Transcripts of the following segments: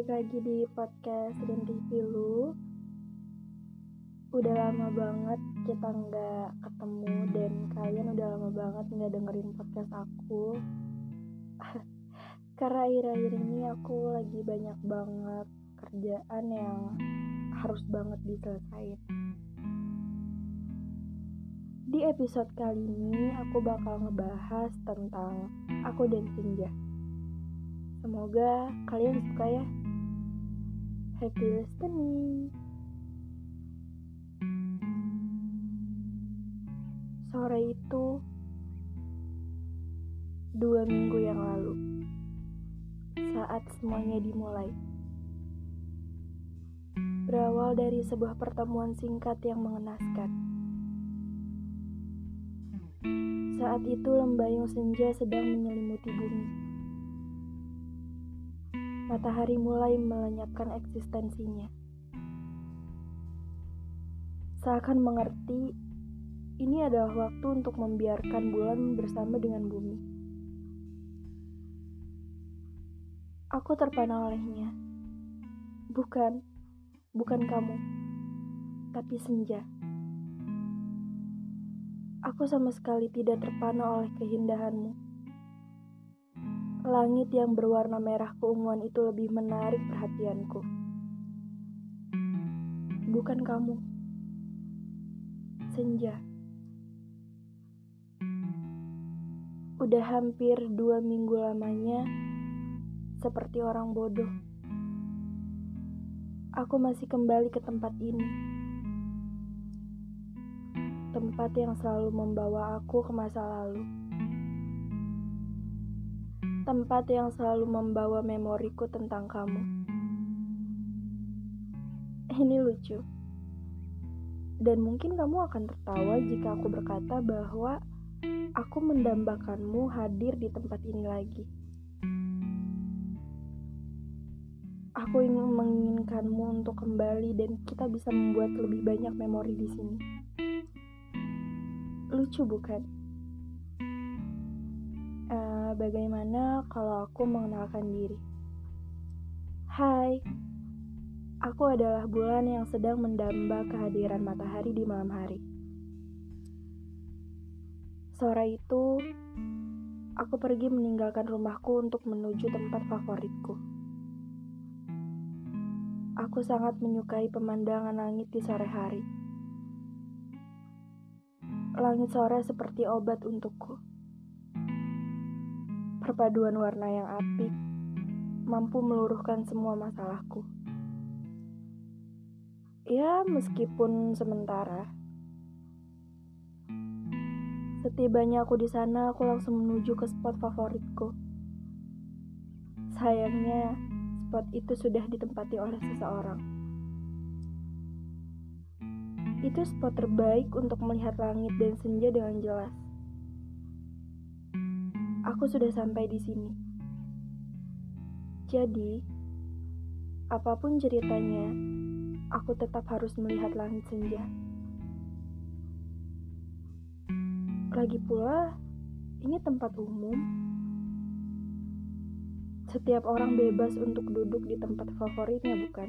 balik lagi di podcast Rinti Pilu Udah lama banget kita nggak ketemu dan kalian udah lama banget nggak dengerin podcast aku. Karena akhir-akhir ini aku lagi banyak banget kerjaan yang harus banget diselesaikan Di episode kali ini aku bakal ngebahas tentang aku dan Senja Semoga kalian suka ya. Happy listening. Sore itu dua minggu yang lalu, saat semuanya dimulai, berawal dari sebuah pertemuan singkat yang mengenaskan. Saat itu lembayung senja sedang menyelimuti bumi matahari mulai melenyapkan eksistensinya. Seakan mengerti, ini adalah waktu untuk membiarkan bulan bersama dengan bumi. Aku terpana olehnya. Bukan, bukan kamu, tapi senja. Aku sama sekali tidak terpana oleh keindahanmu Langit yang berwarna merah keunguan itu lebih menarik perhatianku. Bukan kamu. Senja. Udah hampir dua minggu lamanya, seperti orang bodoh. Aku masih kembali ke tempat ini. Tempat yang selalu membawa aku ke masa lalu tempat yang selalu membawa memoriku tentang kamu. Ini lucu. Dan mungkin kamu akan tertawa jika aku berkata bahwa aku mendambakanmu hadir di tempat ini lagi. Aku ingin menginginkanmu untuk kembali dan kita bisa membuat lebih banyak memori di sini. Lucu bukan? Bagaimana kalau aku mengenalkan diri? Hai, aku adalah bulan yang sedang mendamba kehadiran matahari di malam hari. Sore itu, aku pergi meninggalkan rumahku untuk menuju tempat favoritku. Aku sangat menyukai pemandangan langit di sore hari. Langit sore seperti obat untukku. Perpaduan warna yang apik mampu meluruhkan semua masalahku. Ya, meskipun sementara. Setibanya aku di sana, aku langsung menuju ke spot favoritku. Sayangnya, spot itu sudah ditempati oleh seseorang. Itu spot terbaik untuk melihat langit dan senja dengan jelas. Aku sudah sampai di sini. Jadi, apa pun ceritanya, aku tetap harus melihat langit senja. Lagi pula, ini tempat umum. Setiap orang bebas untuk duduk di tempat favoritnya, bukan?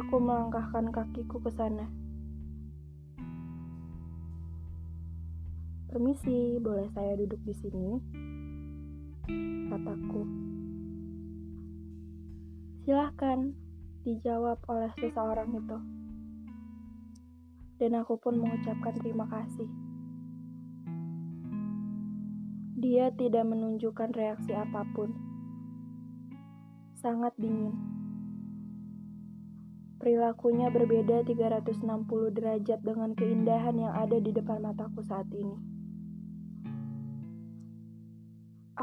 Aku melangkahkan kakiku ke sana. Permisi, boleh saya duduk di sini? Kataku. Silahkan, dijawab oleh seseorang itu. Dan aku pun mengucapkan terima kasih. Dia tidak menunjukkan reaksi apa pun. Sangat dingin. Perilakunya berbeda 360 derajat dengan keindahan yang ada di depan mataku saat ini.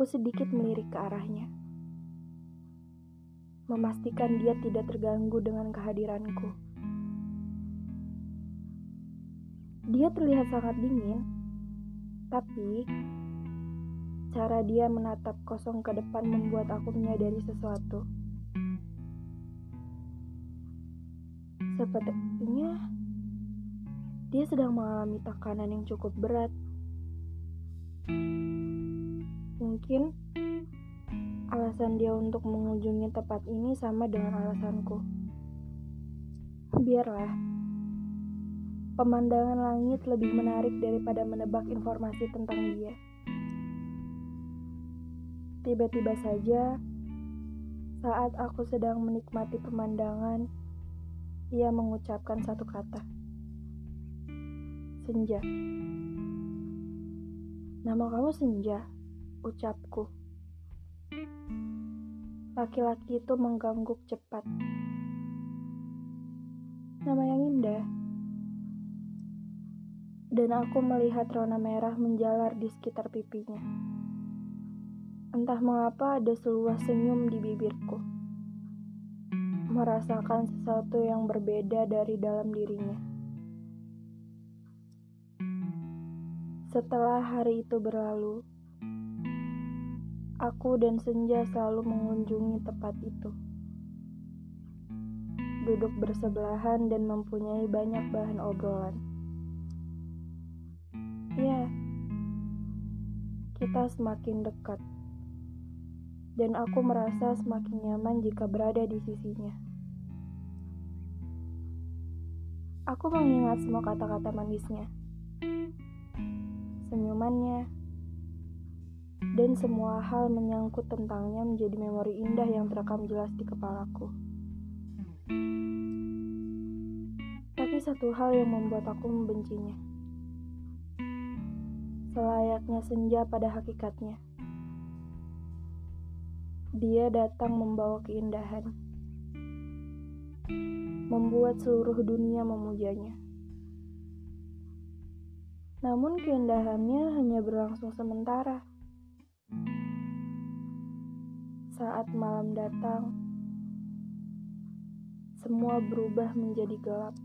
Aku sedikit melirik ke arahnya, memastikan dia tidak terganggu dengan kehadiranku. Dia terlihat sangat dingin, tapi cara dia menatap kosong ke depan membuat aku menyadari sesuatu. Sepertinya dia sedang mengalami tekanan yang cukup berat. Mungkin alasan dia untuk mengunjungi tempat ini sama dengan alasanku. Biarlah, pemandangan langit lebih menarik daripada menebak informasi tentang dia. Tiba-tiba saja, saat aku sedang menikmati pemandangan, ia mengucapkan satu kata. Senja. Nama kamu Senja, ucapku. Laki-laki itu mengganggu cepat. Nama yang indah. Dan aku melihat rona merah menjalar di sekitar pipinya. Entah mengapa ada seluas senyum di bibirku. Merasakan sesuatu yang berbeda dari dalam dirinya. Setelah hari itu berlalu, aku dan Senja selalu mengunjungi tempat itu. Duduk bersebelahan dan mempunyai banyak bahan obrolan. Ya, kita semakin dekat. Dan aku merasa semakin nyaman jika berada di sisinya. Aku mengingat semua kata-kata manisnya senyumannya, dan semua hal menyangkut tentangnya menjadi memori indah yang terekam jelas di kepalaku. Tapi satu hal yang membuat aku membencinya. Selayaknya senja pada hakikatnya. Dia datang membawa keindahan. Membuat seluruh dunia memujanya. Namun keindahannya hanya berlangsung sementara. Saat malam datang, semua berubah menjadi gelap.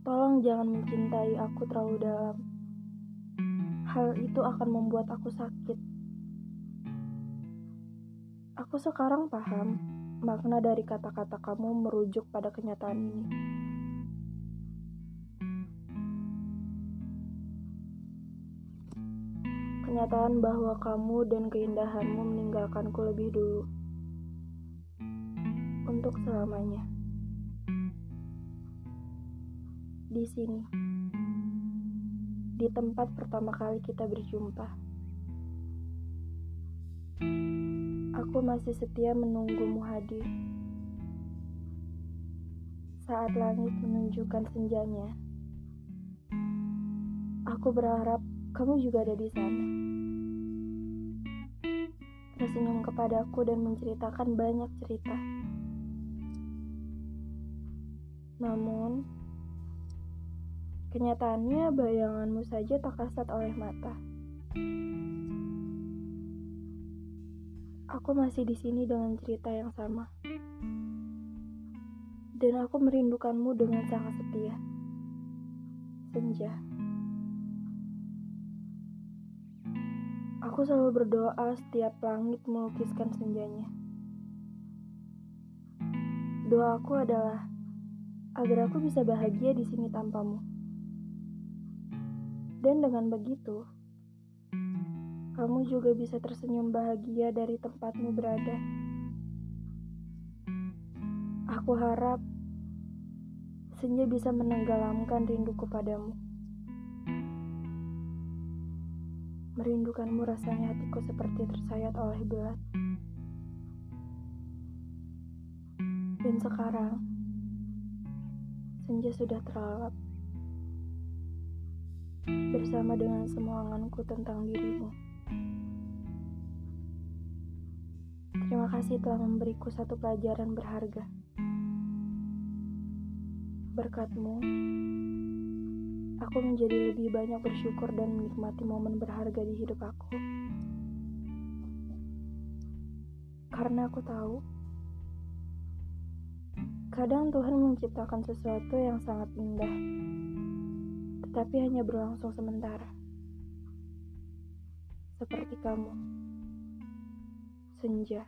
Tolong jangan mencintai aku terlalu dalam. Hal itu akan membuat aku sakit. Aku sekarang paham makna dari kata-kata kamu merujuk pada kenyataan ini. Kenyataan bahwa kamu dan keindahanmu meninggalkanku lebih dulu. Untuk selamanya. Di sini. Di tempat pertama kali kita berjumpa. Aku masih setia menunggumu hadir. Saat langit menunjukkan senjanya, aku berharap kamu juga ada di sana. Tersenyum kepadaku dan menceritakan banyak cerita. Namun, kenyataannya bayanganmu saja tak kasat oleh mata. Aku masih di sini dengan cerita yang sama. Dan aku merindukanmu dengan sangat setia. Senja. Aku selalu berdoa setiap langit melukiskan senjanya. Doaku adalah agar aku bisa bahagia di sini tanpamu. Dan dengan begitu, kamu juga bisa tersenyum bahagia dari tempatmu berada. Aku harap senja bisa menenggelamkan rinduku padamu. Merindukanmu rasanya hatiku seperti tersayat oleh belat. Dan sekarang, senja sudah terlalap. Bersama dengan semua anganku tentang dirimu. Terima kasih telah memberiku satu pelajaran berharga. Berkatmu, aku menjadi lebih banyak bersyukur dan menikmati momen berharga di hidup aku. Karena aku tahu, kadang Tuhan menciptakan sesuatu yang sangat indah, tetapi hanya berlangsung sementara. Seperti kamu, senja.